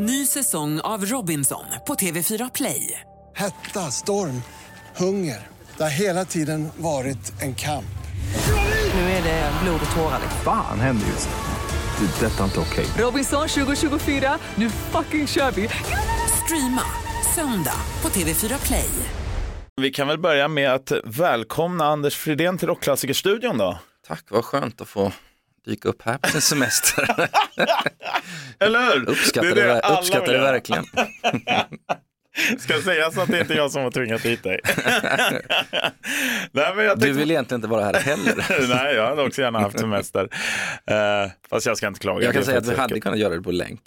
Ny säsong av Robinson på TV4 Play. Hetta, storm, hunger. Det har hela tiden varit en kamp. Nu är det blod och tårar. Fan händer just nu. Det. Detta är inte okej. Robinson 2024, nu fucking kör vi! Streama söndag på TV4 Play. Vi kan väl börja med att välkomna Anders Fridén till Rockklassikerstudion då. Tack, vad skönt att få dyka upp här på sin semester. Eller hur? uppskattar Det är det, uppskattar det verkligen. Ska sägas att det inte är jag som har tvingat hit dig. Nej, men jag Du tänkte... vill egentligen inte vara här heller. Nej, jag hade också gärna haft semester. Uh, fast jag ska inte klaga. Jag kan säga att faktiskt hade kunnat göra det på länk.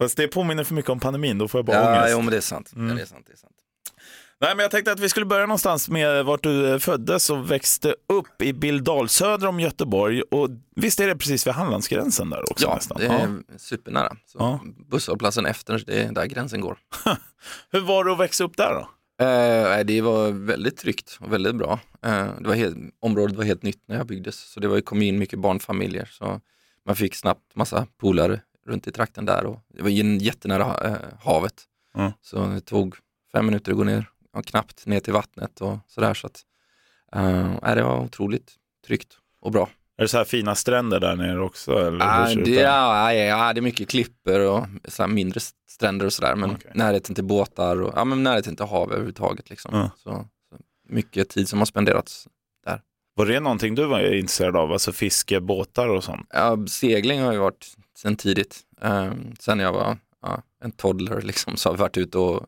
Fast det påminner för mycket om pandemin, då får jag bara Ja, ångest. jo, men det är sant. Mm. Ja, det är sant, det är sant. Nej, men jag tänkte att vi skulle börja någonstans med vart du eh, föddes och växte upp i Bildal söder om Göteborg. Och visst är det precis vid Hallandsgränsen där också Ja, nästan? det är supernära. Så Ja. Busshållplatsen efter, det är där gränsen går. Hur var det att växa upp där då? Eh, det var väldigt tryggt och väldigt bra. Eh, det var helt, området var helt nytt när jag byggdes, så det var, kom in mycket barnfamiljer. Så man fick snabbt massa polare runt i trakten där och det var jättenära eh, havet. Mm. Så det tog fem minuter att gå ner, ja, knappt ner till vattnet och sådär. Så att, eh, det var otroligt tryggt och bra. Är det så här fina stränder där nere också? Eller ser det, där? ja, ja, det är mycket klippor och så mindre stränder och sådär. Men Okej. närheten till båtar och ja, men närheten till hav överhuvudtaget. Liksom. Ja. Så, så mycket tid som har spenderats. Var det någonting du var intresserad av? Alltså fiske, båtar och sånt? Ja, segling har ju varit sedan tidigt. Um, sen jag var ja, en toddler liksom, så har vi varit ute och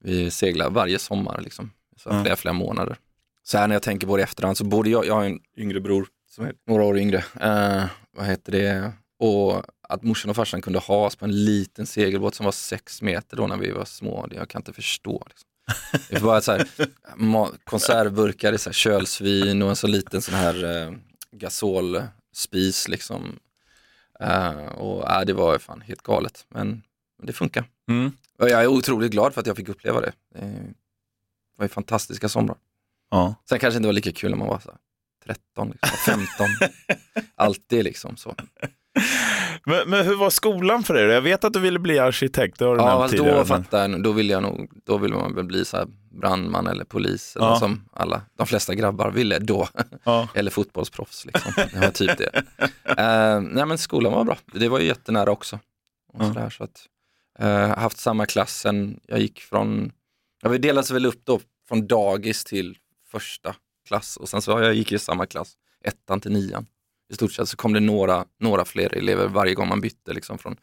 vi seglar varje sommar. Liksom, så Ja. flera, flera månader. Så här när jag tänker på det i efterhand så både jag, jag har en yngre bror som är några år yngre. Eh, vad heter det? Och att morsan och farsan kunde ha oss på en liten segelbåt som var sex meter då när vi var små, det jag kan inte förstå. Liksom. Det var så här, konservburkar i så här kölsvin och en så liten sån här eh, gasolspis liksom. Eh, och ja, det var fan helt galet, men, men det funkar. Mm. Och jag är otroligt glad för att jag fick uppleva det. Det var ju fantastiska somrar. Ja. Sen kanske det inte var lika kul när man var så här 13, liksom, 15. Alltid liksom så. Men, men hur var skolan för er? Jag vet att du ville bli arkitekt, det har du Ja, fast tidigare. då men- jag, då ville jag nog, då ville man väl bli så här brandman eller polis, eller Ja. som alla, de flesta grabbar ville då. Ja. eller fotbollsproffs liksom. Det var typ det. Eh, nej men skolan var bra, det var ju jättenära också. Och Ja. sådär, så att, haft samma klass sen jag gick från, ja, vi delades väl upp då från dagis till första klass och sen så jag gick i samma klass, ettan till nian. I stort sett så kom det några, några fler elever varje gång man bytte liksom från,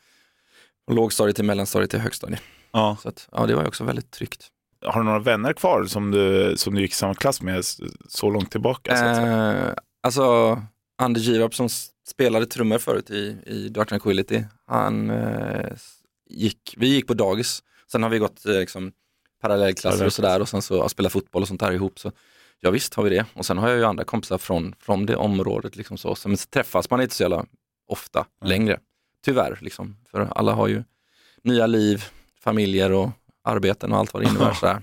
från lågstadiet till mellanstadiet till högstadiet. Ja. Så att, ja, det var ju också väldigt tryggt. Har du några vänner kvar som du, som du gick i samma klass med så långt tillbaka? Så? Eh, alltså, Anders Girarp som spelade trummor förut i, i Dark Tranquility, han eh, gick, vi gick på dagis, sen har vi gått eh, liksom, parallellklasser och sådär och sen så ja, spelat fotboll och sånt där ihop. Så, ja visst har vi det. Och sen har jag ju andra kompisar från, från det området, liksom så. så men träffas man inte så jävla ofta Mm. längre. Tyvärr, liksom. för alla har ju nya liv, familjer och arbeten och allt vad det innebär. sådär.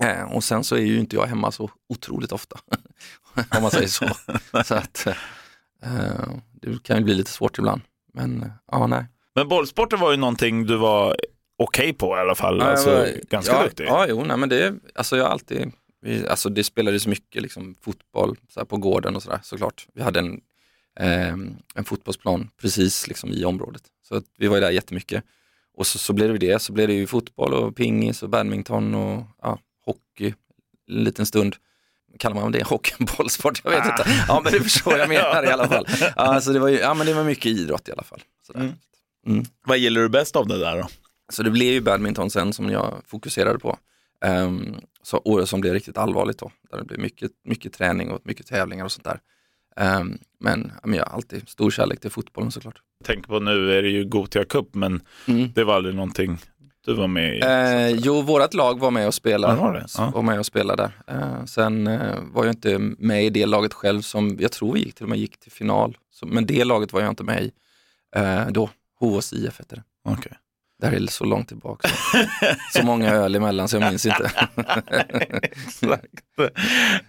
Eh, och sen så är ju inte jag hemma så otroligt ofta, om man säger så. så att, eh, det kan ju bli lite svårt ibland. Men eh, ja, nej. Men bollsporten var ju någonting du var okej på i alla fall, alltså, Ja, jag- ganska ja, duktig. Ja, jo, nej, men det, alltså jag alltid, vi, alltså det spelades mycket liksom, fotboll så här, på gården och sådär såklart. Vi hade en, ehm, en fotbollsplan precis liksom, i området. Så att vi var ju där jättemycket. Och så, så blev det det, så blev det ju fotboll och pingis och badminton och ja, hockey en liten stund. Kallar man det hockey, bollsport? Jag vet Ah. inte. Ja men det förstår jag menar i alla fall. Alltså det, var ju, ja, men det var mycket idrott i alla fall. Sådär. Mm. Mm. Vad gillar du bäst av det där då? Så det blev ju badminton sen som jag fokuserade på. Um, så året som blev riktigt allvarligt då, där det blev mycket, mycket träning och mycket tävlingar och sånt där. Ehm, men, men jag har alltid stor kärlek till fotbollen såklart. Tänk på nu är det ju Gothia Cup, men Mm. det var aldrig någonting du var med i. Eh, jo, vårt lag var med och spelade. Var det? Ja. Var med och spelade där. Eh, sen eh, var jag inte med i det laget själv som, jag tror vi gick till och med gick till final. Så, men det laget var jag inte med i eh, då. Hovås IF hette det. Okej. Det här är så långt tillbaka. Så många öl emellan så jag minns inte. Exakt.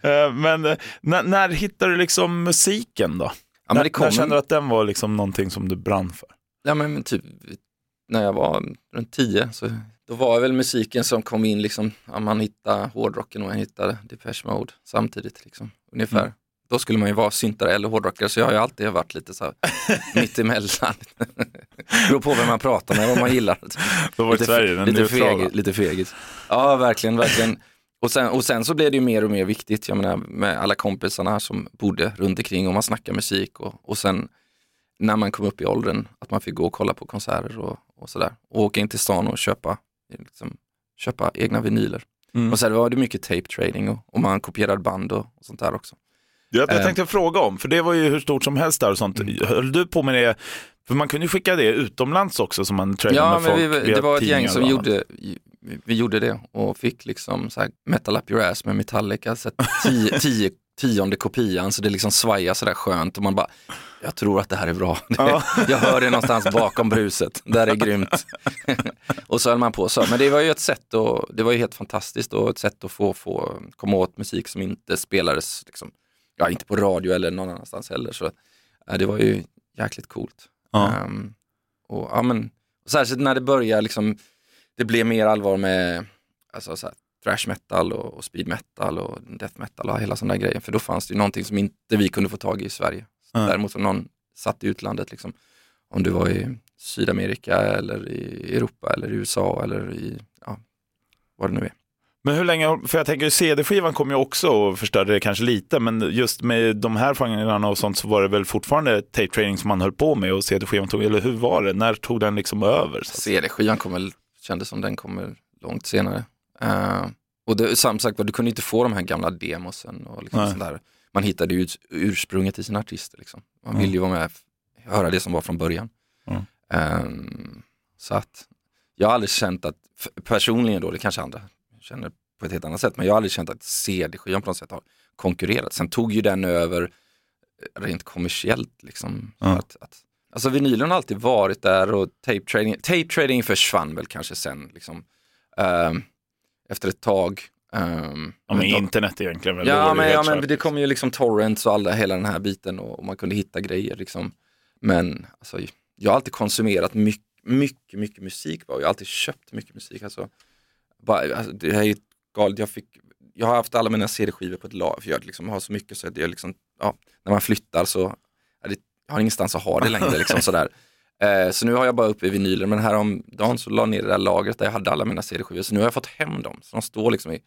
Eh, Men eh, när, när hittade du liksom musiken då? Ja, när, kom när kände du att den var liksom någonting som du brann för? Ja men typ när jag var runt 10 så då var väl musiken som kom in liksom, ja, man hittade hårdrocken och man hittade Depeche Mode samtidigt liksom, ungefär. Mm. Då skulle man ju vara syntare eller hårdrockare så jag har ju alltid varit lite så här mittemellan. Beror på vem man pratar med, vad man gillar. Då var det Sverige, den lite, fegis, lite fegis. Ja, verkligen, verkligen. Och sen, och sen så blev det ju mer och mer viktigt, jag menar med alla kompisarna som bodde runt omkring och man snackade musik och, och sen när man kom upp i åldern att man fick gå och kolla på konserter och, och sådär. Och åka in till stan och köpa, liksom, köpa egna vinyler. Mm. Och sen var det mycket tape trading och, och man kopierade band och, och sånt där också. Jag, jag Eh. tänkte fråga om, för det var ju hur stort som helst där och sånt. Mm. Höll du på med det? För man kunde ju skicka det utomlands också som man tradade Ja, med men folk vi, via det var ett gäng som gjorde, vi gjorde det och fick liksom så här metal up your ass med Metallica, så tio, tio, tionde kopian så det liksom svajar sådär skönt och man bara, jag tror att det här är bra. Ja. jag hör det någonstans bakom bruset, där är grymt. och så höll man på så, men det var ju ett sätt och det var ju helt fantastiskt och ett sätt att få, få komma åt musik som inte spelades, liksom, ja inte på radio eller någon annanstans heller. Så äh, det var ju jäkligt coolt. Ja. Ehm, och, ja, men, och särskilt när det börjar, liksom, det blev mer allvar med alltså, så här, thrash metal och, och speed metal och death metal och hela sådana grejer. För då fanns det ju någonting som inte vi kunde få tag i i Sverige. Nej. Däremot om någon satt i utlandet, liksom, om du var i Sydamerika eller i Europa eller i USA eller i, ja, vad det nu är. Men hur länge, för jag tänker CD-skivan kom ju också och förstörde det kanske lite, men just med de här genrerna och sånt så var det väl fortfarande tape trading som man höll på med och CD-skivan tog, eller hur var det? När tog den liksom över? CD-skivan kommer, kändes som den kommer långt senare. Eh, och det, som sagt du kunde inte få de här gamla demosen och liksom Nej. sånt där. Man hittade ju ursprunget i sina artister. Liksom. Man Mm. ville ju vara med, höra det som var från början. Mm. Ehm, så att jag har aldrig känt att, personligen då, det kanske andra känner på ett helt annat sätt, men jag har aldrig känt att CD-skivan på något sätt har konkurrerat. Sen tog ju den över eh, rent kommersiellt. Liksom, Ja. att, att, alltså vinylen har alltid varit där och tape trading, tape trading försvann väl kanske sen. Liksom, ehm, efter ett tag. ehm, Ja, men internet egentligen väl? Ja, men, ja men det kom ju liksom torrents och alla, hela den här biten och, och man kunde hitta grejer. Liksom. Men alltså, jag har alltid konsumerat mycket, mycket, mycket musik. Bara. Jag har alltid köpt mycket musik. Alltså, bara, alltså, det här är ju galet. Jag, fick, jag har haft alla mina CD-skivor på ett lag, för jag liksom har så mycket så att jag liksom, ja, när man flyttar så, det, jag har ingenstans att ha det längre. Liksom, sådär. Eh, så nu har jag bara uppe i vinyler, men häromdagen så la jag ner det där lagret där jag hade alla mina CD-skivor, så nu har jag fått hem dem. Så de står liksom i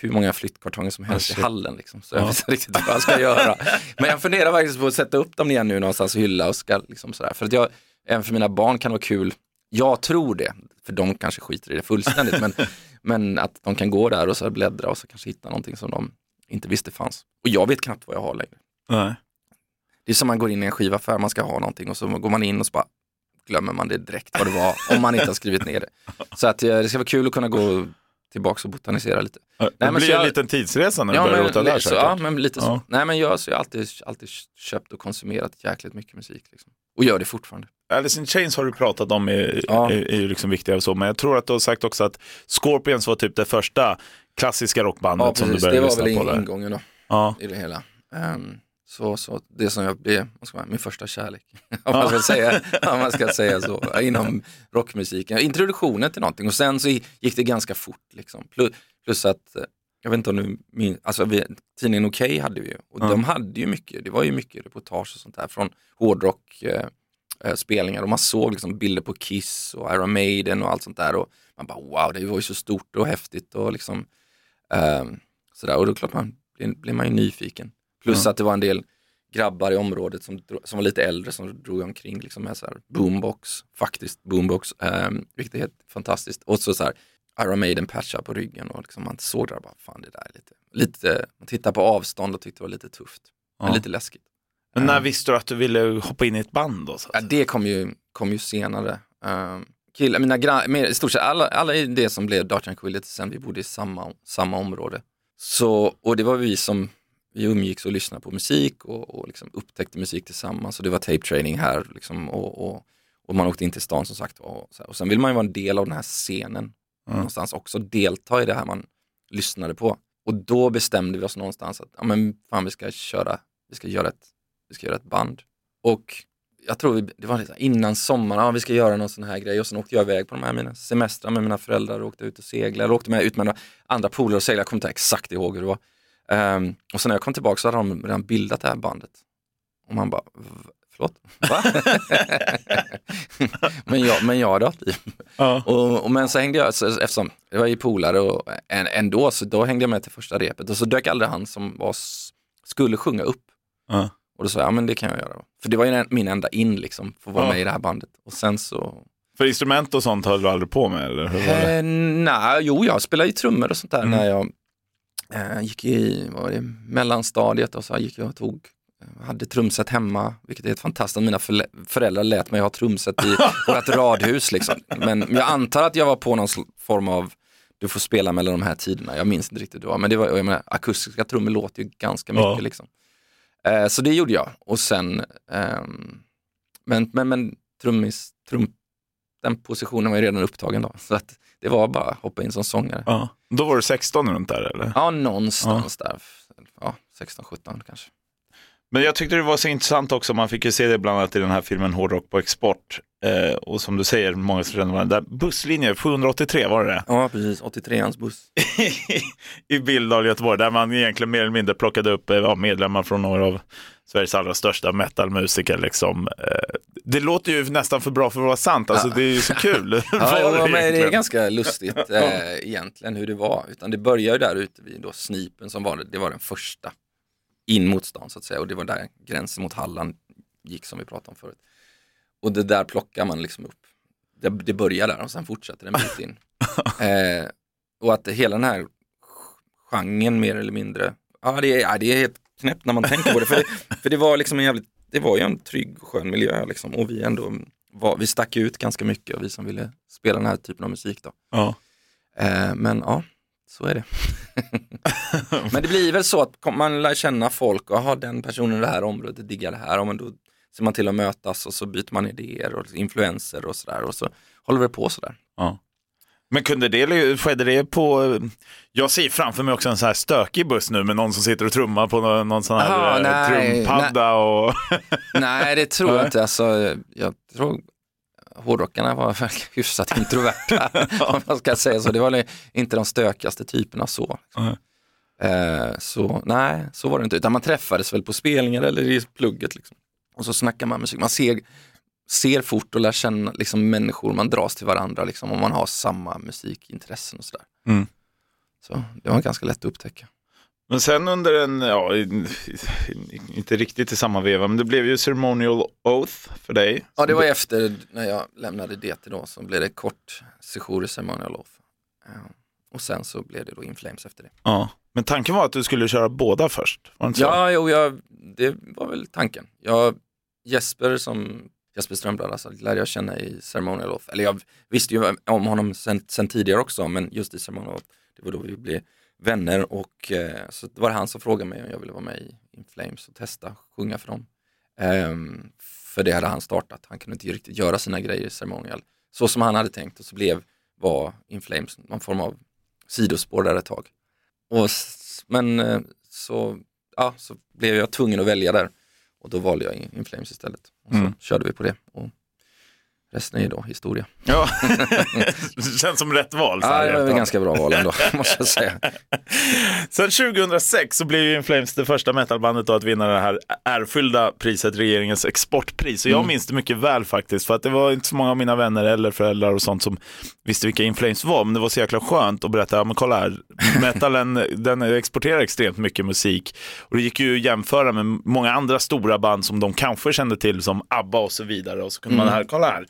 hur många flyttkartonger som helst i shit. hallen. Liksom. Så jag vet inte riktigt vad jag ska göra. Men jag funderar faktiskt på att sätta upp dem igen nu någonstans och hylla och ska liksom sådär. För att jag, även för mina barn kan det vara kul. Jag tror det, för de kanske skiter i det fullständigt. men, men att de kan gå där och så bläddra och så kanske hitta någonting som de inte visste fanns. Och jag vet knappt vad jag har längre. Nej. Det är som man går in i en skivaffär, man ska ha någonting och så går man in och så bara glömmer man det direkt vad det var om man inte har skrivit ner det. Så att eh, det ska vara kul att kunna gå tillbaka och botanisera lite. Det men blir så jag- en liten tidsresa när du Ja börjar rota där så, ja, men lite så. Ja. Nej men jag, så jag har alltid, alltid köpt och konsumerat jäkligt mycket musik. Liksom. Och gör det fortfarande. Alice in Chains har du pratat om är, Ja. är, är liksom viktiga och så, men jag tror att du har sagt också att Scorpions var typ det första klassiska rockbandet Ja, som du precis. Det började var lyssna väl på. in, Där. ingången då, Ja. i det hela. Ehm, så, så det som jag blev, min första kärlek, om, man ska säga, om man ska säga så, inom rockmusiken. Introduktionen till någonting och sen så gick det ganska fort. Liksom. Plus, att, eh, jag vet inte om du min, alltså vi, tidningen Okej hade vi ju och Ja. de hade ju mycket, det var ju mycket reportage och sånt där från hårdrock eh, eh, spelningar och man såg liksom bilder på Kiss och Iron Maiden och allt sånt där och man bara wow, det var ju så stort och häftigt och liksom ehm, sådär och då klart man blir, blir man ju nyfiken. Plus Ja. att det var en del grabbar i området som, som var lite äldre som drog omkring liksom med så här boombox, faktiskt boombox, um, vilket är helt fantastiskt. Och så, så här Iron Maiden patchar på ryggen och liksom man såg där bara, fan det där är lite, lite, man tittar på avstånd och tyckte det var lite tufft, men Ja. lite läskigt. Men när Ehm, visste du att du ville hoppa in i ett band då? Så Ja, det kom ju, kom ju senare. Um, killar, mina gran- mer, i stort sett alla, alla i det som blev Dark Tranquility sen, vi bodde i samma, samma område. Så, och det var vi som, vi umgicks och lyssnade på musik och, och liksom upptäckte musik tillsammans och det var tape training här liksom, och, och, och man åkte in till stan som sagt. Och, så här. och sen vill man ju vara en del av den här scenen Mm. någonstans också, delta i det här man lyssnade på. Och då bestämde vi oss någonstans att, ja men fan vi ska köra, vi ska göra ett, vi ska göra ett band. Och jag tror vi, det var lite innan sommaren, ja, vi ska göra någon sån här grej och sen åkte jag iväg på de här mina semestrar med mina föräldrar och åkte ut och seglade, åkte med ut med andra polare och seglade, jag kommer inte exakt ihåg hur det var. Ehm, och sen när jag kom tillbaka så hade de redan bildat det här bandet. Och man bara, "V- förlåt? Va? men, jag, men jag då? Typ. Ja. Och, och men så hängde jag, så, eftersom jag var ju polare och än- ändå, så då hängde jag med till första repet och så dök aldrig han som var, skulle sjunga upp. Ja. Och då sa jag, ja men det kan jag göra. För det var ju min enda in liksom, för att vara Ja. med i det här bandet. Och sen så, För instrument och sånt höll du aldrig på med eller hur var det? eh, nej, jo jag spelade ju trummor och sånt där Mm. när jag eh, gick i, vad var det, mellanstadiet och så gick jag och tog eh, hade trumset hemma, vilket är ett fantastiskt. Mina föräldrar lät mig ha trumset i vårt radhus. Liksom. Men jag antar att jag var på någon form av, du får spela mellan de här tiderna. Jag minns inte riktigt vad, men det var, jag menar, akustiska trummor låter ju ganska mycket. Ja. Liksom. Eh, så det gjorde jag. Och sen, ehm, men, men, men trummis, trum, den positionen var ju redan upptagen då. Så att det var bara att hoppa in som sångare. Ja. Då var du 16 runt där eller? Ja, någonstans där. Ja, 16-17 kanske. Men jag tyckte det var så intressant också, man fick ju se det bland annat i den här filmen Hårdrock på export. Eh, och som du säger, många studenter, där busslinje 783 var det Ja, precis. 83ans buss. i Billdal, Göteborg, där man egentligen mer eller mindre plockade upp eh, ja, medlemmar från några av Sveriges allra största metalmusiker. Liksom. Eh, det låter ju nästan för bra för att vara sant, alltså, Ja. det är ju så kul. Ja, men det är ganska lustigt eh, egentligen hur det var. Utan det började där ute vid då Snipen som var det, det var den första in mot stan så att säga. Och det var där gränsen mot Halland gick som vi pratade om förut. Och det där plockar man liksom upp. Det, det börjar där och sen fortsätter det en bit in. Eh, och att hela den här genren mer eller mindre, ja det är, ja, det är helt knäppt när man tänker på det. För det, för det var liksom en jävligt, det var ju en trygg och skön miljö liksom. Och vi ändå var, vi stack ut ganska mycket och vi som ville spela den här typen av musik då. Ja. Eh, men ja, så är det. men det blir väl så att man lär känna folk och har den personen i det här området diggar det här. Och men då ser man till att mötas och så byter man idéer och influenser och sådär. Och så håller vi på sådär. Ja. Men kunde det, skedde det på, jag ser framför mig också en så här stökig buss nu med någon som sitter och trummar på någon, någon sån här eh, nej, trumpadda och Nej, det tror jag Nej. inte. Alltså, jag tror hårdrockarna var hyfsat introverta, om man ska säga så. Det var inte de stökigaste typerna så. Nej. Eh, så nej, så var det inte. Utan man träffades väl på spelningar eller i plugget. Liksom. Och så snackar man musik. Man ser, ser fort och lär känna liksom, människor, man dras till varandra liksom, om man har samma musikintressen och sådär. Mm. Så det var ganska lätt att upptäcka. Men sen under en, ja, inte riktigt i samma veva, men det blev ju ceremonial oath för dig. Ja, det var efter när jag lämnade DT då, så blev det kort sejour i Ceremonial Oath. Ja. Och sen så blev det då In Flames efter det. Ja. Men tanken var att du skulle köra båda först, var det inte så? Ja, jo, jag, det var väl tanken. Jag, Jesper som Jesper Strömblad alltså, lärde jag känna i Ceremonial Off, Eller jag visste ju om honom sen, sen tidigare också, men just i Ceremonial Off, det var då vi blev vänner och eh, så det han som frågade mig om jag ville vara med i In Flames och testa sjunga för dem. Ehm, för det hade han startat, han kunde inte riktigt göra sina grejer i Ceremonial så som han hade tänkt och så blev, var In Flames någon form av sidospår där ett tag. Och, men eh, så, ja, så blev jag tvungen att välja där och då valde jag In Flames istället. Och så Mm. körde vi på det. Och resten är ju då historia. Ja. det känns som rätt val. Ja, det var ganska bra val ändå, måste jag säga. Sen 2006 så blev ju In Flames det första metalbandet att vinna det här ärfyllda priset, regeringens exportpris. Och jag Mm. minns det mycket väl faktiskt, för att det var inte så många av mina vänner eller föräldrar och sånt som visste vilka In Flames var, men det var så jäkla skönt att berätta, ja men kolla här, metalen den exporterar extremt mycket musik. Och det gick ju att jämföra med många andra stora band som de kanske kände till som ABBA och så vidare. Och så kunde man Mm. här, kolla här,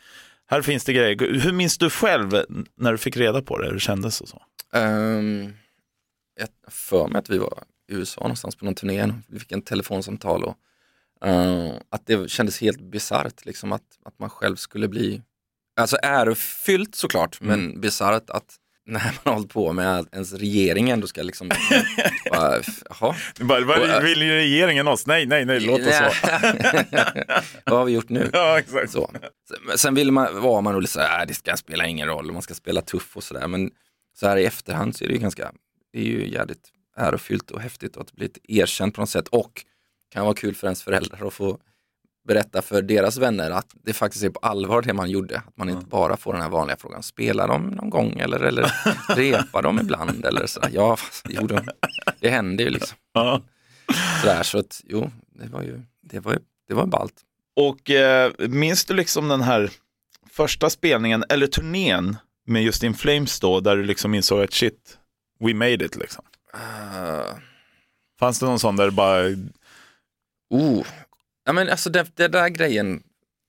här finns det grejer. Hur minns du själv när du fick reda på det, hur det kändes och så? Um, jag för mig att vi var i USA någonstans på någon turné, vi fick en telefonsamtal och eh, att det kändes helt bisarrt liksom att, att man själv skulle bli, alltså ärofyllt såklart, Mm. men bisarrt att när man har hållit på med att ens regering ändå ska liksom, bara, jaha. Bara, vad äh, vill regeringen oss? Nej, nej, nej, låt oss vara. Vad har vi gjort nu? Ja, exakt. Så. Sen- vill man, var man nog lite såhär, äh, det ska spela ingen roll, man ska spela tuff och sådär. Men så här i efterhand så är det ju ganska, det är ju jävligt ärofyllt och häftigt att bli ett erkänt på något sätt. Och kan vara kul för ens föräldrar att få berätta för deras vänner att det faktiskt är på allvar det man gjorde. Att man inte bara får den här vanliga frågan, spelar de någon gång eller, eller repar de ibland eller sådär. Ja, fast, jo, de, det händer ju liksom. Sådär, så att jo, det var ju, det var ju, det var ballt. Och eh, minns du liksom den här första spelningen, eller turnén med just In Flames då, där du liksom insåg att shit, we made it liksom? Uh, Fanns det någon sån där bara, oh. Ja men alltså det, det där grejen,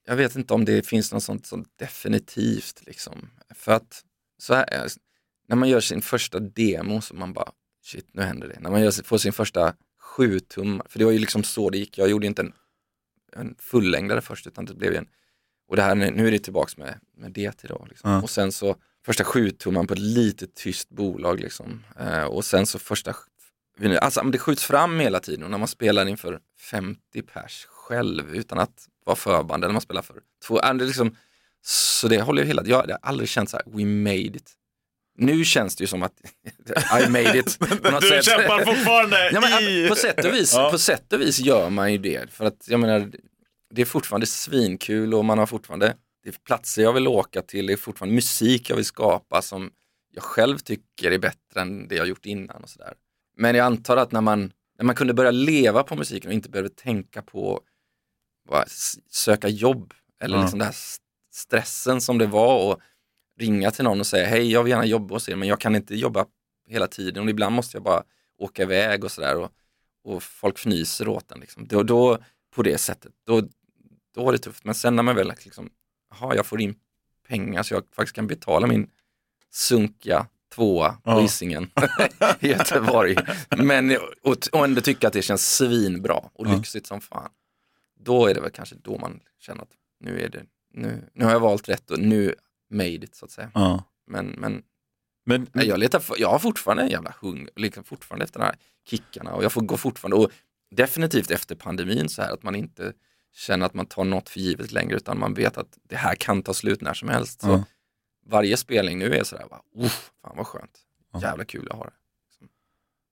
jag vet inte om det finns något sånt, sånt definitivt liksom. För att så här, är det. när man gör sin första demo så man bara, shit nu händer det. När man gör, får sin första sju tum, för det var ju liksom så det gick. Jag gjorde inte en, en fullängdare först utan det blev ju en, och det här, nu är det tillbaks med, med DT då. Liksom. Ja. Och sen så första sju tumman på ett litet tyst bolag liksom. Eh, och sen så första, alltså det skjuts fram hela tiden och när man spelar inför 50 pers själv utan att vara förband eller man spelar för två, äh, det liksom, så det håller ju hela, jag har aldrig känt så här, we made it. Nu känns det ju som att I made it. du sätt. kämpar fortfarande Ja, men, i... på, sätt och vis, Ja. på sätt och vis gör man ju det. För att jag menar, det är fortfarande svinkul och man har fortfarande det är platser jag vill åka till, det är fortfarande musik jag vill skapa som jag själv tycker är bättre än det jag gjort innan och sådär. Men jag antar att när man, när man kunde börja leva på musiken och inte behövde tänka på söka jobb eller Ja. liksom den här stressen som det var och ringa till någon och säga hej jag vill gärna jobba hos er men jag kan inte jobba hela tiden och ibland måste jag bara åka iväg och sådär och, och folk fnyser åt en. Liksom. Då, då, på det sättet, då, då var det tufft. Men sen när man väl liksom, jaha jag får in pengar så jag faktiskt kan betala min sunkiga tvåa på Ja. Hisingen i Göteborg. Men, och, och ändå tycka att det känns svinbra och Ja. lyxigt som fan. Då är det väl kanske då man känner att nu är det, nu, nu har jag valt rätt och nu made it så att säga. Ja. Men, men Men, Nej, jag, letar jag har fortfarande en jävla hunger, liksom fortfarande efter de här kickarna och jag får gå fortfarande och definitivt efter pandemin så här att man inte känner att man tar något för givet längre utan man vet att det här kan ta slut när som helst. Så Ja. varje spelning nu är sådär, "Uff, fan vad skönt, Ja. jävla kul jag har det.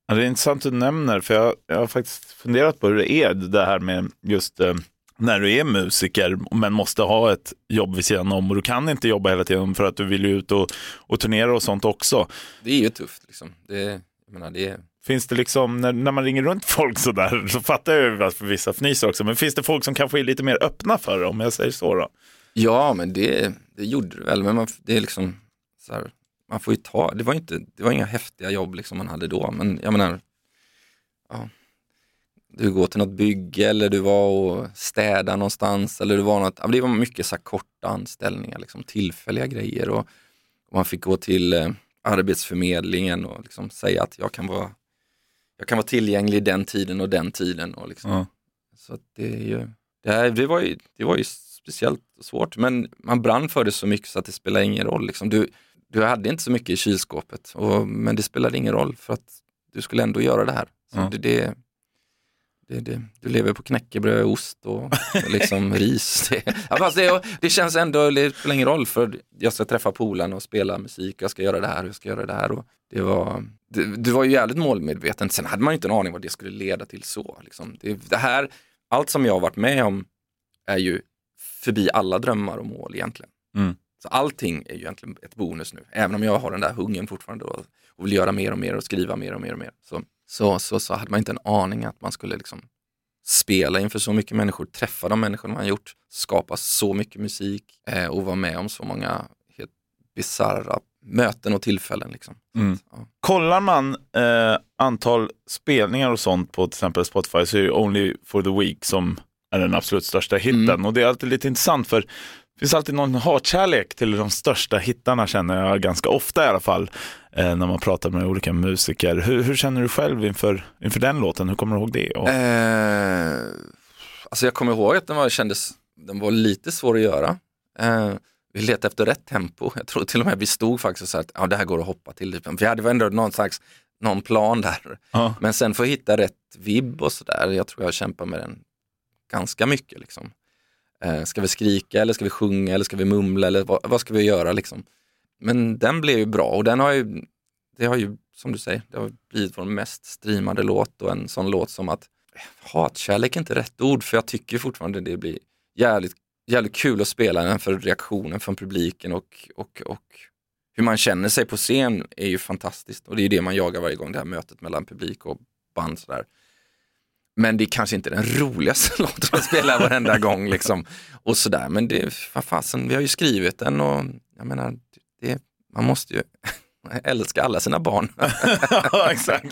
Ja, det är intressant du nämner, för jag, jag har faktiskt funderat på hur det är det här med just eh, när du är musiker men måste ha ett jobb vid sidan om och du kan inte jobba hela tiden för att du vill ju ut och, och turnera och sånt också. Det är ju tufft liksom. Det, jag menar, det är, Finns det liksom, när, när man ringer runt folk sådär, så fattar jag ju att vissa fnyser också, men finns det folk som kanske är lite mer öppna för det, om jag säger så då? ja men det, det gjorde det väl, men man, det är liksom så här, man får ju ta, det var inte, det var inga häftiga jobb liksom man hade då, men jag menar, ja, du går till något bygge eller du var och städade någonstans eller du var något, ja, det var mycket så korta anställningar, liksom, tillfälliga grejer och, och man fick gå till eh, Arbetsförmedlingen och liksom säga att jag kan vara jag kan vara tillgänglig den tiden och den tiden. Och liksom. Ja. Så det, är ju, det, här, det, var ju, det var ju speciellt svårt, men man brann för det så mycket så att det spelar ingen roll. Liksom. Du, du hade inte så mycket i kylskåpet, och, men det spelade ingen roll för att du skulle ändå göra det här. Ja. det, det, det, det, du lever på knäckebröd, ost och, och liksom ris. Det, ja, fast det, det känns ändå, det spelar ingen roll för jag ska träffa polarna och spela musik, jag ska göra det här, jag ska göra det här. Och det, var, det, det var ju jävligt målmedveten. Sen hade man ju inte en aning vad det skulle leda till så. Liksom. Det, det här, allt som jag har varit med om är ju förbi alla drömmar och mål egentligen. Mm. Så allting är ju egentligen ett bonus nu, även om jag har den där hungern fortfarande och, och vill göra mer och mer och skriva mer och mer och mer. Så, så, så, så hade man inte en aning att man skulle liksom spela inför så mycket människor, träffa de människor man gjort, skapa så mycket musik eh, och vara med om så många helt bisarra möten och tillfällen. Liksom. Så Mm. att, ja. Kollar man eh, antal spelningar och sånt på till exempel Spotify så är det Only for the Week som är den absolut största hitten. Mm. Och det är alltid lite intressant för det finns alltid någon hatkärlek till de största hittarna känner jag ganska ofta i alla fall eh, när man pratar med olika musiker. Hur, hur känner du själv inför, inför den låten? Hur kommer du ihåg det? Och, Eh, alltså jag kommer ihåg att den var, kändes, den var lite svår att göra. Eh, vi letade efter rätt tempo. Jag tror till och med vi stod faktiskt sa att ja, det här går att hoppa till. Typ. Vi hade ändå någon slags någon plan där. ja. Men sen för att hitta rätt vibb och sådär, jag tror jag kämpar med den ganska mycket. Liksom. Eh, ska vi skrika eller ska vi sjunga eller ska vi mumla eller vad, vad ska vi göra liksom? Men den blev ju bra och den har ju, det har ju som du säger, det har blivit vår mest streamade låt och en sån låt som att eh, hatkärlek är inte rätt ord för jag tycker fortfarande det blir jävligt, jävligt kul att spela den för reaktionen från publiken och, och, och hur man känner sig på scen är ju fantastiskt och det är det man jagar varje gång, det här mötet mellan publik och band sådär. Men det är kanske inte den roligaste låten att spela varenda gång liksom. Och sådär, men det, vad fasen, vi har ju skrivit den och jag menar, det, man måste ju älska alla sina barn. ja, exakt.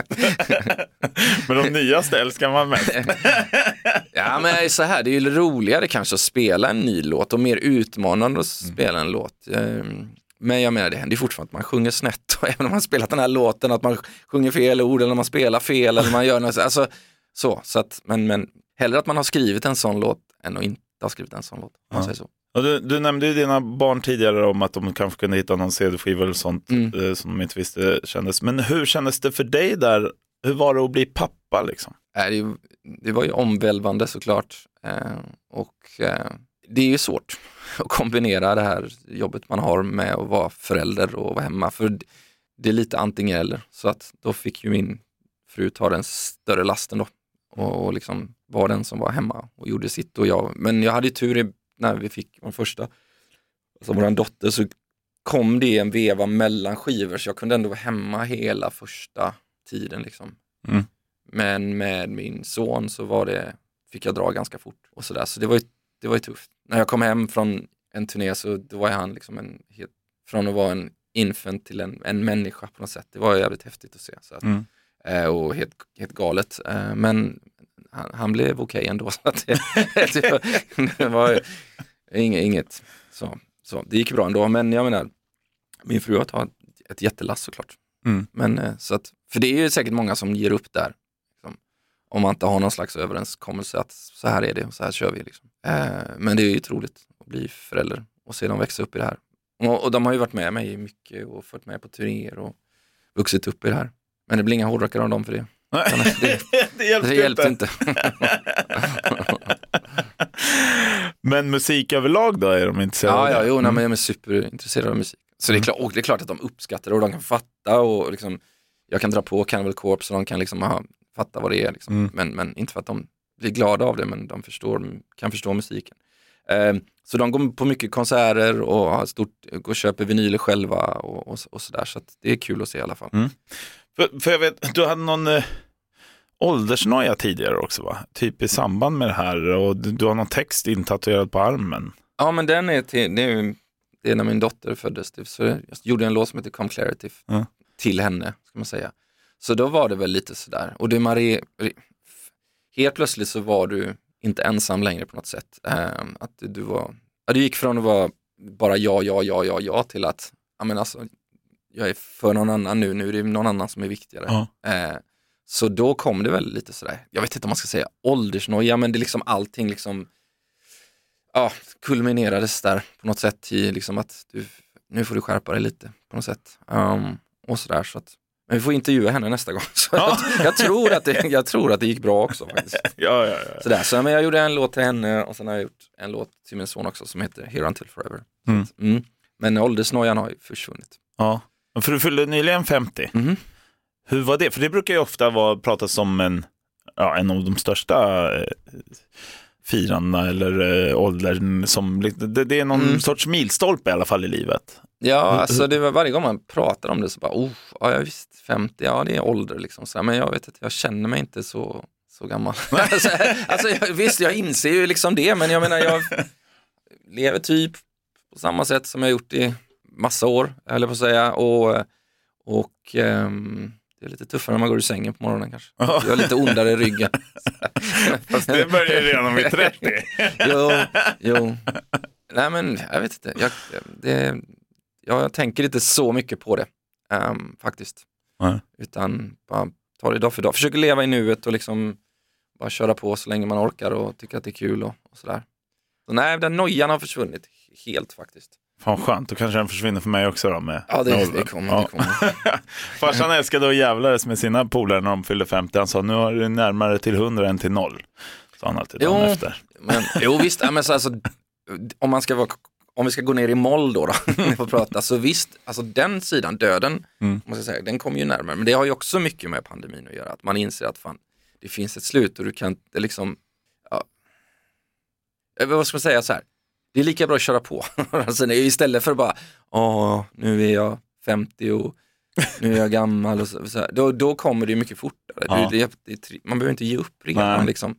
men de nyaste älskar man mest. ja, men så här, det är ju roligare kanske att spela en ny låt och mer utmanande att spela en låt. Ehm, Men jag menar, det händer ju fortfarande att man sjunger snett, och även om man spelat den här låten, att man sjunger fel ord eller man spelar fel eller man gör något, alltså så, så att, men, men hellre att man har skrivit en sån låt än att inte ha skrivit en sån låt. Man säger så. Och du, du nämnde ju dina barn tidigare om att de kanske kunde hitta någon CD-skiva eller sånt Mm. eh, som de inte visste kändes. Men hur kändes det för dig där? Hur var det att bli pappa liksom? Nej, det, det var ju omvälvande såklart. Eh, och eh, det är ju svårt att kombinera det här jobbet man har med att vara förälder och vara hemma. För det- det är lite antingen eller. Så att då fick ju min fru ta den större lasten då. Och, och liksom var den som var hemma och gjorde sitt. Och jag, men jag hade tur i, när vi fick vår första, alltså vår dotter, så kom det en veva mellan skivor så jag kunde ändå vara hemma hela första tiden. Liksom. Mm. Men med min son så var det, fick jag dra ganska fort och sådär. Så det var ju, det var ju tufft. När jag kom hem från en turné så då var han liksom en, helt, från att vara en infant till en, en människa på något sätt. Det var jävligt häftigt att se. Så att, Mm. Eh, och helt, helt galet. Eh, men han, han blev okej ändå. Så att det, det var, inget, inget så, så. Det gick bra ändå. Men jag menar, min fru har tagit ett jättelass såklart. Mm. Men, eh, så att, för det är ju säkert många som ger upp där. Liksom, om man inte har någon slags överenskommelse att så här är det och så här kör vi. Liksom. Eh, men det är ju otroligt att bli förälder och se dem växa upp i det här. Och, och de har ju varit med mig mycket och fått med på turnéer och vuxit upp i det här. Men det blir inga hårdrockare av dem för det. Det, det hjälpte, det hjälpte inte. Men musik överlag då? Är de intresserade Ja, ja, jo, nej, Mm. men jag är superintresserad av musik. Så det är, klart, och det är klart att de uppskattar det och de kan fatta och liksom, jag kan dra på Cannibal Corpse och de kan liksom ha, fatta vad det är. Liksom. Mm. Men, men inte för att de blir glada av det, men de förstår, kan förstå musiken. Eh, så de går på mycket konserter och har stort, och köper vinyler själva och, och, och sådär. Så det är kul att se i alla fall. Mm. För, för jag vet, du hade någon eh, åldersnoja tidigare också va? Typ i samband med det här och du, du har någon text intatuerad på armen. Ja, men den är till, det är, det är när min dotter föddes. Det- Så jag gjorde en låt som heter Come Clarity Ja. till henne, ska man säga. Så då var det väl lite sådär. Och det Marie, helt plötsligt så var du inte ensam längre på något sätt. Ehm, att du, du var, ja, du gick från att vara bara ja, ja, ja, ja, ja till att, ja men alltså, jag är för någon annan nu, nu är det någon annan som är viktigare. Ja. Eh, så då kom det väl lite sådär, jag vet inte om man ska säga åldersnoja, men det är liksom allting liksom ja, kulminerades där på något sätt i liksom att du, nu får du skärpa dig lite på något sätt. Um, och sådär så att, men vi får intervjua henne nästa gång. Så Ja. jag, jag, tror att det, jag tror att det gick bra också faktiskt. Ja, ja, ja. Sådär, så men jag gjorde en låt till henne och sen har jag gjort en låt till min son också som heter Here Until Forever. Så Mm. att, mm. Men åldersnojan har ju försvunnit. ja. För du fyllde nyligen 50. Mhm. Hur var det? För det brukar ju ofta vara, pratas som en, ja, en av de största eh, firandena eller eh, åldern som, det, det är någon Mm. sorts milstolpe i alla fall i livet. Ja, alltså det var varje gång man pratar om det så bara, oh, ja jag visst, 50, ja det är ålder liksom. Så, men jag vet att jag känner mig inte så, så gammal. alltså, alltså, jag, visst, jag inser ju liksom det, men jag menar jag lever typ på samma sätt som jag gjort i massa år, eller på att säga. Och, och ehm, det är lite tuffare när man går ur sängen på morgonen kanske. Ja. Jag har lite ondare i ryggen. Fast det börjar ju redan vid 30. jo, jo. Nej men jag vet inte. Jag, det, jag tänker inte så mycket på det ehm, faktiskt. Nej. Utan bara ta det dag för dag. Försöker leva i nuet och liksom bara köra på så länge man orkar och tycker att det är kul och, och sådär. Så nej, den nojan har försvunnit helt faktiskt. Fan skönt, då kanske den försvinner för mig också då med Ja, det, det kommer. Ja. Det kommer. Farsan älskade att jävlas med sina polare när de fyllde 50. Han sa nu har du närmare till 100 än till noll. Sa han alltid Jo. efter. Men, jo visst, ja, men så, alltså, om, man ska vara, om vi ska gå ner i moll då, då får prata, så visst, alltså den sidan, döden, Mm. måste säga, den kommer ju närmare. Men det har ju också mycket med pandemin att göra, att man inser att fan, det finns ett slut och du kan inte liksom, ja, eh, vad ska man säga så här, det är lika bra att köra på. alltså, istället för att bara, åh, nu är jag 50 och nu är jag gammal och så, så här. Då, då kommer det mycket fortare. Ja. Det, det, det, man behöver inte ge upp redan. Liksom.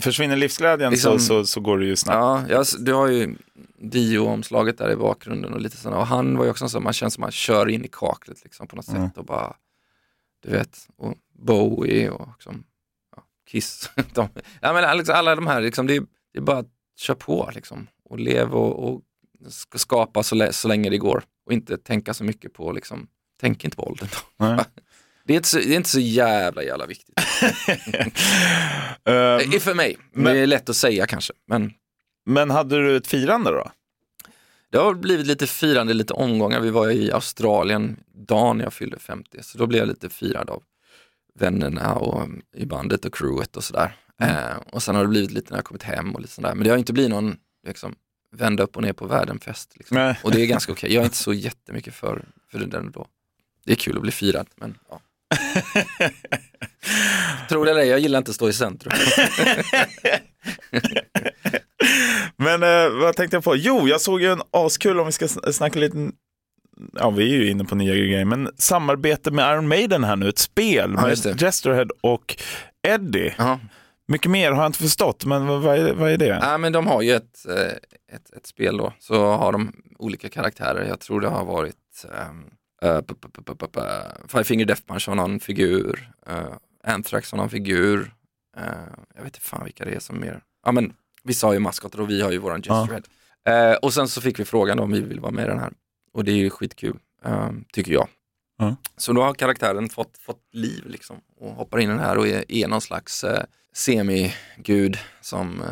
Försvinner livsglädjen Liksom- så, så, så går det ju snabbt. Ja, jag, du har ju Dio-omslaget där i bakgrunden och lite sådana. Och han var ju också så, man känns som man kör in i kaklet liksom på något Mm. sätt och bara, du vet, och Bowie och liksom, ja, Kiss. de, ja, men liksom, alla de här, liksom, det, är, det är bara att köra på liksom, och leva och, och ska skapa så, så länge det går och inte tänka så mycket på, liksom, tänk inte på åldern. Det är, inte så, det är inte så jävla jävla viktigt. Eh, För mig, men- det är lätt att säga kanske. Men men hade du ett firande då? Det har blivit lite firande, lite omgångar. Vi var i Australien dagen jag fyllde 50, så då blev jag lite firad av vännerna och um, i bandet och crewet och sådär. Eh, och sen har det blivit lite när jag kommit hem och lite sådär. Men det har inte blivit någon liksom, vända upp och ner på världen-fest. Liksom. Och det är ganska okej. Jag är inte så jättemycket för, för det där då. Det är kul att bli firad, men ja. Tror det eller ej, jag gillar inte att stå i centrum. Men eh, vad tänkte jag på? Jo, jag såg ju en askul om vi ska sn- snacka lite, ja vi är ju inne på nya grejer, men samarbete med Iron Maiden här nu, ett spel Ja, med. Jesterhead och Eddie. Ja. Mycket mer har jag inte förstått, men vad är, vad är det? Nej men de har ju ett, eh, ett, ett spel då, så har de olika karaktärer. Jag tror det har varit p- Five Finger Death Punch har någon figur, uh, Anthrax har någon figur, uh, jag vet inte fan vilka det är som mer, ja men vissa har ju maskotar och vi har ju våran Ja. Jesterhead. Uh, och sen så fick vi frågan om vi vill vara med i den här och det är ju skitkul, um, tycker jag. Så då har karaktären fått, fått liv liksom och hoppar in i den här och är, är någon slags eh, semigud som eh,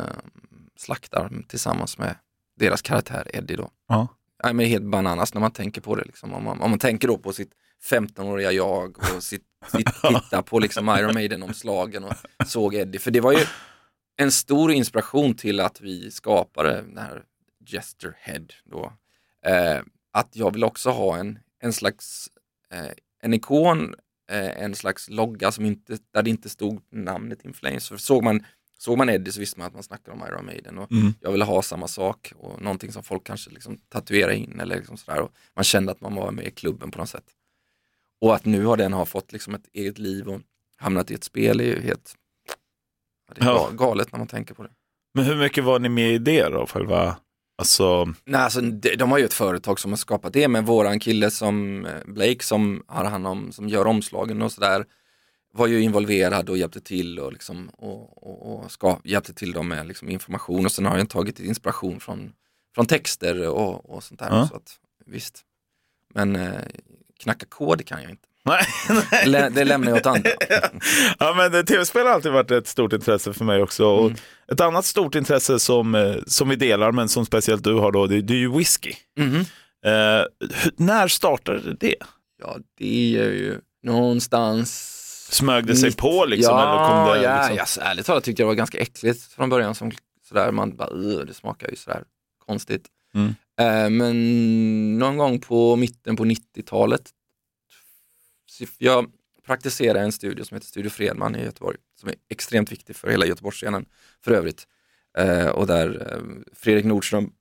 slaktar tillsammans med deras karaktär Eddie då. Ja. Nej, men det är helt bananas när man tänker på det. Liksom. Om, man, om man tänker då på sitt 15-åriga jag och sitt, sitt titta på liksom Iron Maiden-omslagen och såg Eddie. För det var ju en stor inspiration till att vi skapade den här Jester Head då. Eh, att jag vill också ha en, en slags en ikon, eh, en slags logga som inte, där det inte stod namnet In Flames. För såg man, såg man Eddie så visste man att man snackade om Iron Maiden och Mm. jag ville ha samma sak och någonting som folk kanske liksom tatuerar in eller liksom sådär. Och man kände att man var med i klubben på något sätt. Och att nu har den har fått liksom ett eget liv och hamnat i ett spel är ju helt ja, det är Ja. ga- galet när man tänker på det. Men hur mycket var ni med i det då? Själva, alltså, Nej, alltså, de, de har ju ett företag som har skapat det, men våran kille som eh, Blake som har hand om, som gör omslagen och sådär, var ju involverad och hjälpte till och, liksom, och, och, och ska, hjälpte till dem med liksom, information och sen har han tagit inspiration från, från texter och, och sånt där. Ja. Så att, visst. Men eh, knacka kod kan jag inte. nej. Lä, det lämnar jag åt andra. ja, men eh, tv-spel har alltid varit ett stort intresse för mig också. Och Mm. Ett annat stort intresse som, eh, som vi delar, men som speciellt du har då, det, det är ju whisky. Mhm. Eh, hur, när startade det? Ja, det är ju någonstans Smög det sig Mitt- på liksom? Ja, eller kom det, ja, liksom? så ärligt talat tyckte jag det var ganska äckligt från början. Som, sådär, man bara, "Ugh, det smakar ju sådär konstigt. Mm. Eh, men någon gång på mitten på 90-talet, så jag praktiserade i en studio som heter Studio Fredman i Göteborg, som är extremt viktig för hela Göteborgsscenen för övrigt. Eh, och där eh, Fredrik Nordström,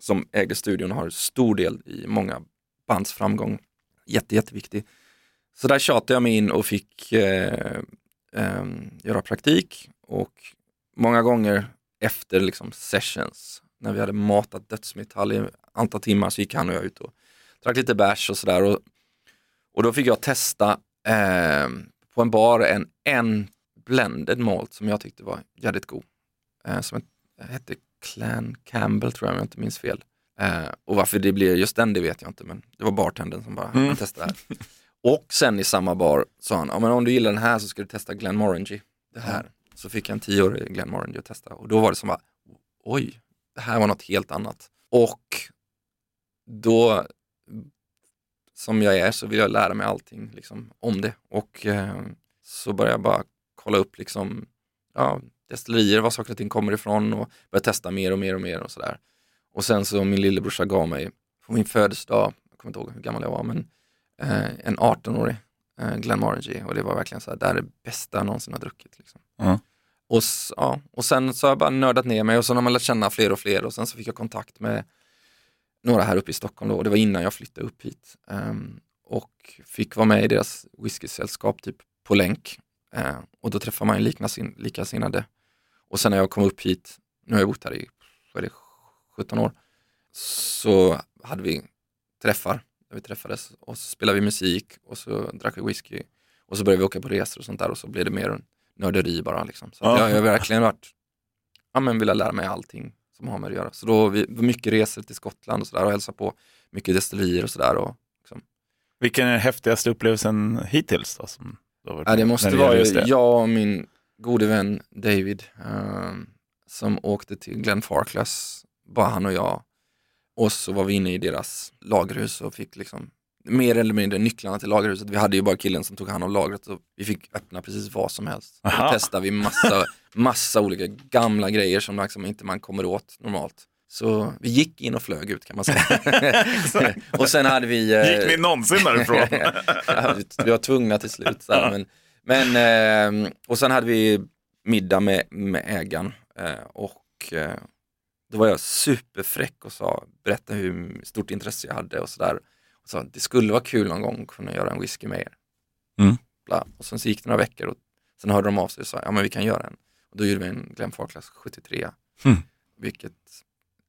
som ägde studion, har stor del i många bands framgång. Jätte, jätteviktig. Så där tjatade jag mig in och fick eh, ehm, göra praktik och många gånger efter liksom sessions, när vi hade matat dödsmetall i antal timmar så gick han och jag ut och drack lite bärs och sådär. Och, då fick jag testa eh, på en bar en, en blended malt som jag tyckte var jävligt god. Eh, som ett- hette Clan Campbell tror jag om jag inte minns fel. Eh, och varför det blev just den det vet jag inte men det var bartendern som bara, Mm. mm. testa det här. Och sen i samma bar sa han, ja, men om du gillar den här så ska du testa Glenmorangie. Det här. Så fick jag en tioårig Glenmorangie att testa och då var det som bara, oj, det här var något helt annat. Och då, som jag är, så vill jag lära mig allting liksom, om det. Och eh, så började jag bara kolla upp liksom, ja, destillerier, var saker och ting kommer ifrån och började testa mer och mer och mer och sådär. Och sen så min lillebrorsa gav mig på min födelsedag, jag kommer inte ihåg hur gammal jag var, men eh, en 18-årig eh, Glenmorangie och det var verkligen så här, det här är det bästa jag någonsin har druckit. Liksom. Ja. Och, ja, och sen så har jag bara nördat ner mig och så har man lärt känna fler och fler och sen så fick jag kontakt med några här uppe i Stockholm då, och det var innan jag flyttade upp hit. Ehm, och fick vara med i deras whiskysällskap typ på länk. Eh, och då träffar man liknasin- likasinnade. Och sen när jag kom upp hit, nu har jag bott här i det, 17 år, så hade vi träffar där vi träffades och så spelade vi musik och så drack vi whisky och så började vi åka på resor och sånt där och så blev det mer nörderi bara liksom. Så Ja. jag har verkligen varit, ja men velat lära mig allting som har med det att göra. Så då vi, var mycket resor till Skottland och sådär och hälsa på mycket destillerier och sådär. Liksom. Vilken är den häftigaste upplevelsen hittills då? Som varit ja, det måste vara just det? jag och min gode vän David ehm, som åkte till Glenn Farclas, bara han och jag. Och så var vi inne i deras lagerhus och fick liksom mer eller mindre nycklarna till lagerhuset. Vi hade ju bara killen som tog hand om lagret och vi fick öppna precis vad som helst. Aha. Då testade vi massa, massa olika gamla grejer som liksom inte man kommer åt normalt. Så vi gick in och flög ut kan man säga. och sen hade vi... eh, Gick ni någonsin därifrån? ja, vi- var tvungna till slut. Så här, men, men, ehm, och sen hade vi middag med, med ägaren eh, och eh, då var jag superfräck och sa, berätta hur stort intresse jag hade och sådär. Sa, det skulle vara kul någon gång att kunna göra en whisky med er. Mm. Bla. Och sen så gick det några veckor och sen hörde de av sig och sa, ja men vi kan göra en. Och då gjorde vi en Glenn Farclas 73. Mm. Vilket,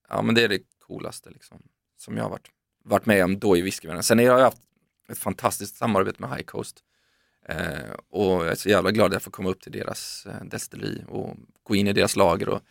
ja men det är det coolaste liksom, som jag har varit, varit med om då i whiskyvärlden. Sen har jag haft ett fantastiskt samarbete med High Coast. Eh, och jag är så jävla glad att jag får komma upp till deras eh, destilleri och gå in i deras lager och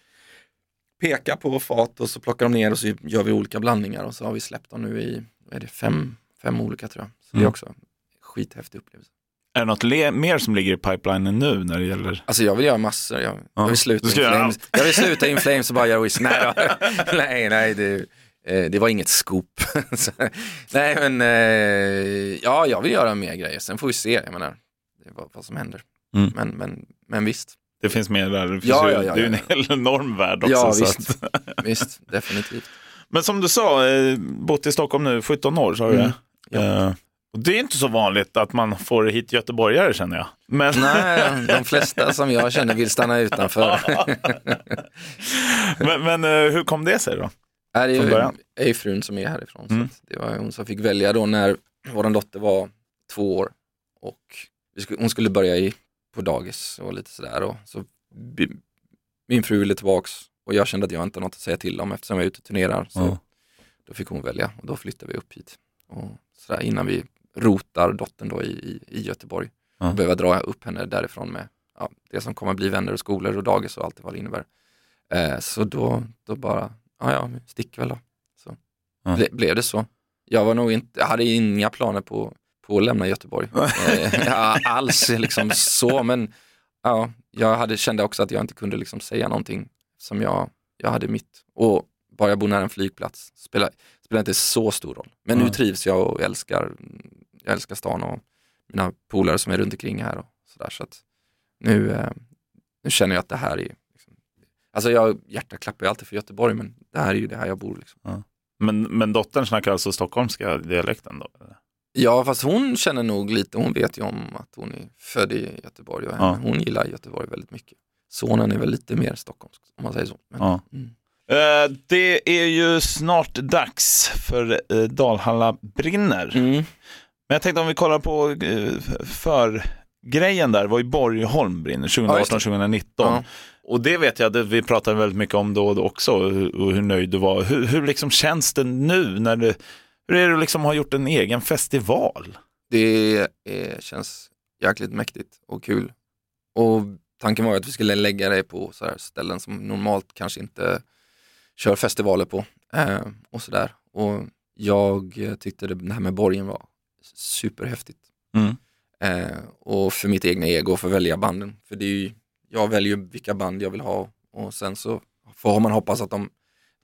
peka på fat och så plockar de ner och så gör vi olika blandningar och så har vi släppt dem nu i, är det, fem, fem olika tror jag. Så det är Mm. också skithäftig upplevelse. är det något mer som ligger i pipelinen nu när det gäller? Alltså jag vill göra massor, jag, Ja, jag vill sluta in flames. Jag vill sluta in flames och bara göra whisky. Nej, nej, nej det, eh, det var inget scoop. Så, nej men, eh, ja jag vill göra mer grejer, sen får vi se, jag menar, det är vad, vad som händer. Mm. Men, men, men visst, Det finns mer där. Det, finns Ja, ju, ja, ja, det är ju en ja. hel enorm värld också. Ja, så visst. att, visst, definitivt. Men som du sa, eh, bott i Stockholm nu 17 år, sa du Mm, det? Eh, det är inte så vanligt att man får hit göteborgare känner jag. Men, Nej, de flesta som jag känner vill stanna utanför. men, men eh, hur kom det sig då? Är det ju, är ju frun som är härifrån. Mm. Det var hon som fick välja då när vår dotter var två år. Och hon skulle börja i, på dagis och lite sådär. Och så min fru ville tillbaks och jag kände att jag inte har något att säga till om eftersom jag är ute och turnerar. Så Ja. då fick hon välja och då flyttade vi upp hit. Och sådär, innan vi rotar dottern då i, i, i Göteborg. Ja. Och behöver dra upp henne därifrån med ja, det som kommer bli vänner och skolor och dagis och allt vad det innebär. Eh, så då, då bara, ja ja, vi sticker väl då. Så Ja. ble, blev det så. Jag var nog inte, jag hade inga planer på, på att lämna Göteborg. eh, alls liksom så, men ja, jag hade, kände också att jag inte kunde liksom säga någonting som jag, jag hade mitt. Och bara jag bor nära en flygplats spelar, spelar inte så stor roll. Men nu Nej. trivs jag och älskar, jag älskar stan och mina polare som är runt omkring här och sådär. Så att nu, eh, nu känner jag att det här är, liksom, alltså jag, hjärtat klappar ju alltid för Göteborg men det här är ju det här jag bor. Liksom. Men, men dottern snackar alltså stockholmska dialekten då? eller? Ja fast hon känner nog lite, hon vet ju om att hon är född i Göteborg och Ja. hon gillar Göteborg väldigt mycket. Sonen är väl lite mer stockholmsk om man säger så. Men, Ja. mm. Eh, det är ju snart dags för eh, Dalhalla brinner. Mm. Men jag tänkte om vi kollar på eh, för grejen där var ju Borgholm brinner Ja, just det. 2018-2019. Ja. Och det vet jag, det, vi pratade väldigt mycket om då också, och hur, och hur nöjd du var. Hur, hur liksom känns det nu när du, hur är det att liksom ha gjort en egen festival? Det är, känns jäkligt mäktigt och kul. Och tanken var att vi skulle lägga det på så här ställen som normalt kanske inte kör festivaler på. Eh, och sådär. Och jag tyckte det här med borgen var superhäftigt. Mm. Eh, och för mitt egna ego för att välja banden. För det är ju, jag väljer vilka band jag vill ha och sen så får man hoppas att de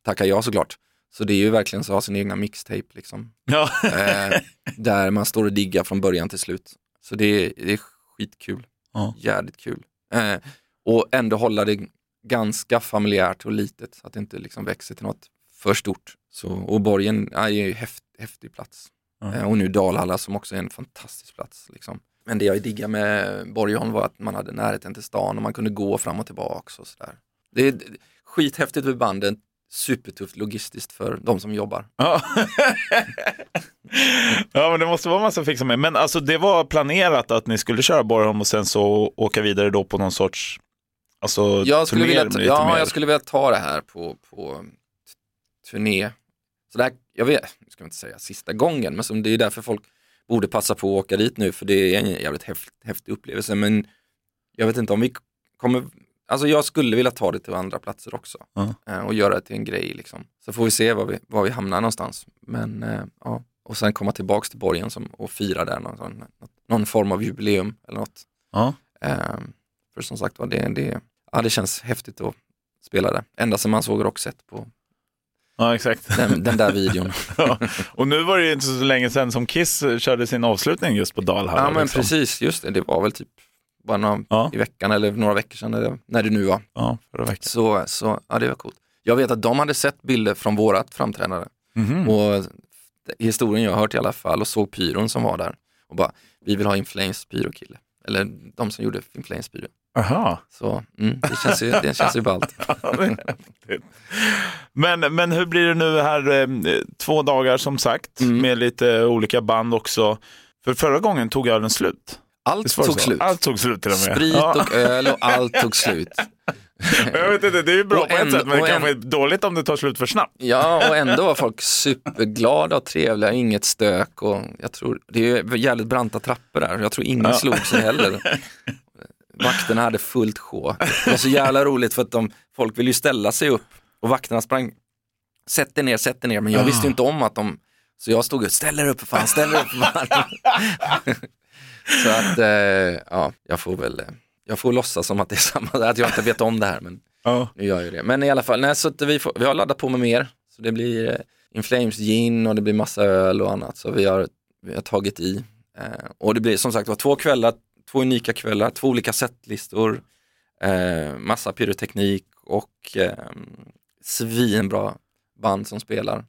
tackar ja såklart. Så det är ju verkligen så att ha sin egna mixtape liksom. Ja. Eh, där man står och diggar från början till slut. Så det är, det är skitkul. Ja. Jävligt kul. Eh, och ändå hålla det ganska familjärt och litet så att det inte liksom växer till något för stort. Så, och Borgen är ju häft, häftig plats. Ja. Eh, och nu Dalhalla som också är en fantastisk plats. Liksom. Men det jag diggade med Borgholm var att man hade närheten till stan och man kunde gå fram och tillbaks och sådär. Det är skithäftigt med bandet, supertufft logistiskt för de som jobbar. Ja. ja, men det måste vara massa fixa med. Men alltså det var planerat att ni skulle köra Borgholm och sen så åka vidare då på någon sorts alltså, Jag skulle, turné vilja, ta- ja, mer. jag skulle vilja ta det här på, på turné. Så det här, jag vet, nu ska jag inte säga sista gången, men som det är därför folk borde passa på att åka dit nu, för det är en jävligt häft, häftig upplevelse. Men jag vet inte om vi kommer, alltså jag skulle vilja ta det till andra platser också eh, och göra det till en grej liksom. Så får vi se var vi, var vi hamnar någonstans. Men eh, ja, och sen komma tillbaks till borgen som, och fira där någon, någon form av jubileum eller något. Ja. Ehm, för som sagt var, det, det, ja, det känns häftigt att spela det. Ända sedan man såg Roxette på ja, exakt. den, den där videon. Ja. Och nu var det inte så länge sedan som Kiss körde sin avslutning just på Dalhalla. ja men liksom. precis, just det. Det var väl typ bara några, Ja. i veckan eller några veckor sedan, eller, när det nu var. Ja, förra veckan. Så, så ja, det var coolt. Jag vet att de hade sett bilder från vårat framträdande Mhm. och i historien jag har hört i alla fall och såg pyron som var där och bara, vi vill ha In Flames pyrokille. Eller de som gjorde In Flames pyro. Aha. Så mm, det känns ju, det känns ju ballt. men, men hur blir det nu här, eh, två dagar som sagt, Mm. med lite olika band också. För förra gången tog ölen slut. Allt tog så? slut. Allt tog slut till och med. Sprit Ja. och öl och allt tog slut. Jag vet inte, det är ju bra Och på ett sätt, men det kanske är dåligt om det tar slut för snabbt. Ja, och ändå var folk superglada och trevliga, inget stök och jag tror, det är ju jävligt branta trappor där, jag tror ingen slog sig heller. Vakterna hade fullt sjå. Det var så jävla roligt för att de, folk ville ju ställa sig upp och vakterna sprang, sätt dig ner, sätt dig ner, men jag visste ju inte om att de, så jag stod och ställ er upp för fan, ställ er upp för fan. så att, eh, ja, jag får väl, eh, jag får låtsas som att det är samma, att jag inte vet om det här, men Ja. nu gör jag ju det. Men i alla fall, nej, så att vi, får, vi har laddat på med mer. Så det blir eh, In Flames gin och det blir massa öl och annat. Så vi har, vi har tagit i. Eh, och det blir som sagt var två kvällar, två unika kvällar, två olika setlistor, eh, massa pyroteknik och eh, svinbra band som spelar.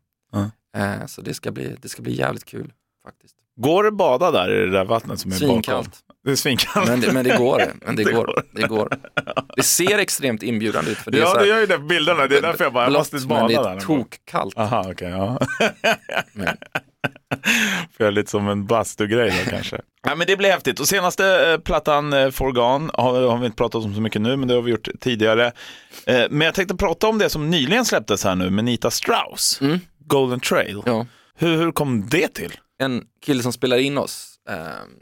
Eh, så det ska, bli, det ska bli jävligt kul faktiskt. Går det att bada där i det där vattnet som är bakom? Det är svinkallt. Men det, men det går. Men det, Det går. går. Det går. Det ser extrebmt inbjudande ut. För det är ja, så här- det gör ju det på bilderna. Det är därför jag bara, jag blått, måste bada men det där. är tokkallt. Aha, okej. ja. Men- För jag är lite som en bastugrej då kanske. Ja, men det blir häftigt. Och senaste eh, plattan, eh, Forgan, har, har vi inte pratat om så mycket nu, men det har vi gjort tidigare. Eh, men jag tänkte prata om det som nyligen släpptes här nu med Nita Strauss, Mm. Golden Trail. Ja. Hur, hur kom det till? En kille som spelar in oss ehm,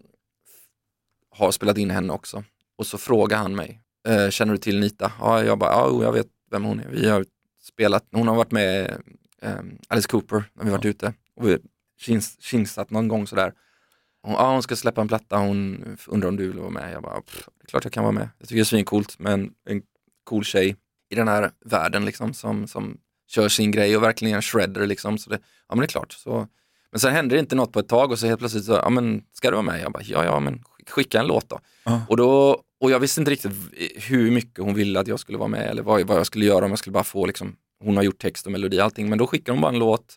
har spelat in henne också. Och så frågar han mig, eh, känner du till Nita? Ja, jag bara, ja, jag vet vem hon är. Vi har spelat, hon har varit med ehm, Alice Cooper när vi varit ute. Och vi chinsat någon gång sådär. Hon, ja, hon ska släppa en platta, hon undrar om du vill vara med. Jag bara, "Pff, det är klart jag kan vara med. Jag tycker det är svincoolt med en, en cool tjej i den här världen liksom som, som kör sin grej och verkligen är en shredder liksom. Så det, ja men det är klart. Så, men sen hände det inte något på ett tag och så helt plötsligt så, ja men ska du vara med? Jag bara, ja ja men skick- skicka en låt då. Ja. Och, då och jag visste inte riktigt hur mycket hon ville att jag skulle vara med eller vad, vad jag skulle göra om jag skulle bara få liksom, hon har gjort text och melodi och allting. Men då skickade hon bara en låt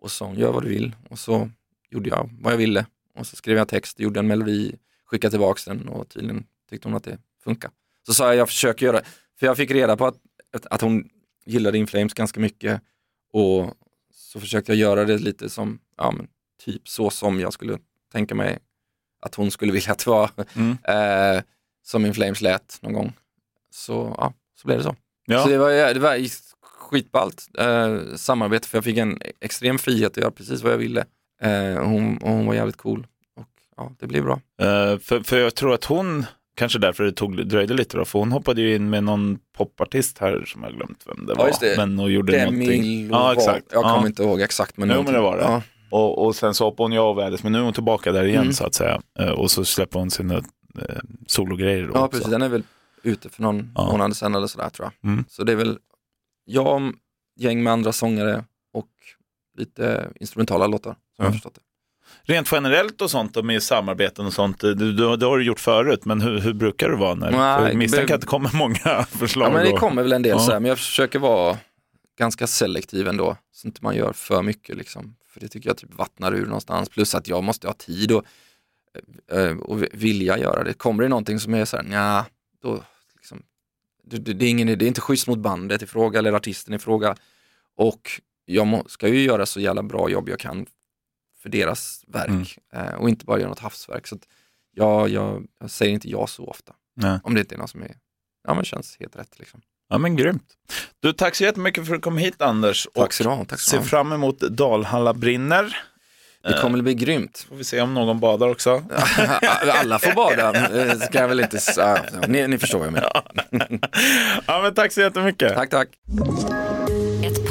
och sa, gör vad du vill. Och så gjorde jag vad jag ville. Och så skrev jag text, gjorde en melodi, skickade tillbaks den och tydligen tyckte hon att det funkar. Så sa jag, jag försöker göra, för jag fick reda på att, att, att hon gillade In Flames ganska mycket och så försökte jag göra det lite som, ja men typ så som jag skulle tänka mig att hon skulle vilja att det var, Mm. eh, som In Flames lät någon gång. Så ja, så blev det så. Ja. Så det var, det var skitballt eh, samarbete för jag fick en extrem frihet att göra precis vad jag ville. Eh, hon, och hon var jävligt cool. Och ja, det blev bra. Eh, för, för jag tror att hon, kanske därför det tog, dröjde lite då, för hon hoppade ju in med någon popartist här som jag glömt vem det Ja, var. just det. Men och gjorde Demi någonting. Ja, exakt. Jag Ja. kommer inte ihåg exakt. Men Jo, men det var det. Ja. Och, och sen så hoppade hon ju av Alice, men nu är hon tillbaka där igen Mm. så att säga. Eh, Och så släpper hon sina eh, sologrejer då Ja, precis. Den är väl ute för någon Ja. månad sedan eller sådär tror jag. Mm. Så det är väl jag, gäng med andra sångare och lite instrumentala låtar som jag har Mm. förstått det. Rent generellt och sånt och med samarbeten och sånt, du, du, det har du gjort förut, men hur, hur brukar det vara? När, Nej, för jag misstänker att det kommer många förslag. Ja, men det kommer väl en del Ja. så här, men jag försöker vara ganska selektiv ändå, så inte man gör för mycket liksom. För det tycker jag typ vattnar ur någonstans, plus att jag måste ha tid och eh, och vilja göra det. Kommer det någonting som är så här, nja, då liksom, det, det, det, är ingen, det är inte schysst mot bandet i fråga eller artisten i fråga. Och jag må, ska ju göra så jävla bra jobb jag kan för deras verk eh, och inte bara göra något havsverk. Så att jag, jag, säger inte ja så ofta. Nej. Om det inte är något som är, ja, men känns helt rätt. Liksom. Ja men grymt. Du, tack så jättemycket för att du kom hit Anders. Tack så du. Tack så Ser fram emot Dalhalla brinner. Det kommer att bli grymt. Får vi se om någon badar också. Alla får bada, eh, ska jag väl inte. Ni, ni förstår vad jag menar. Ja men tack så jättemycket. Tack, tack.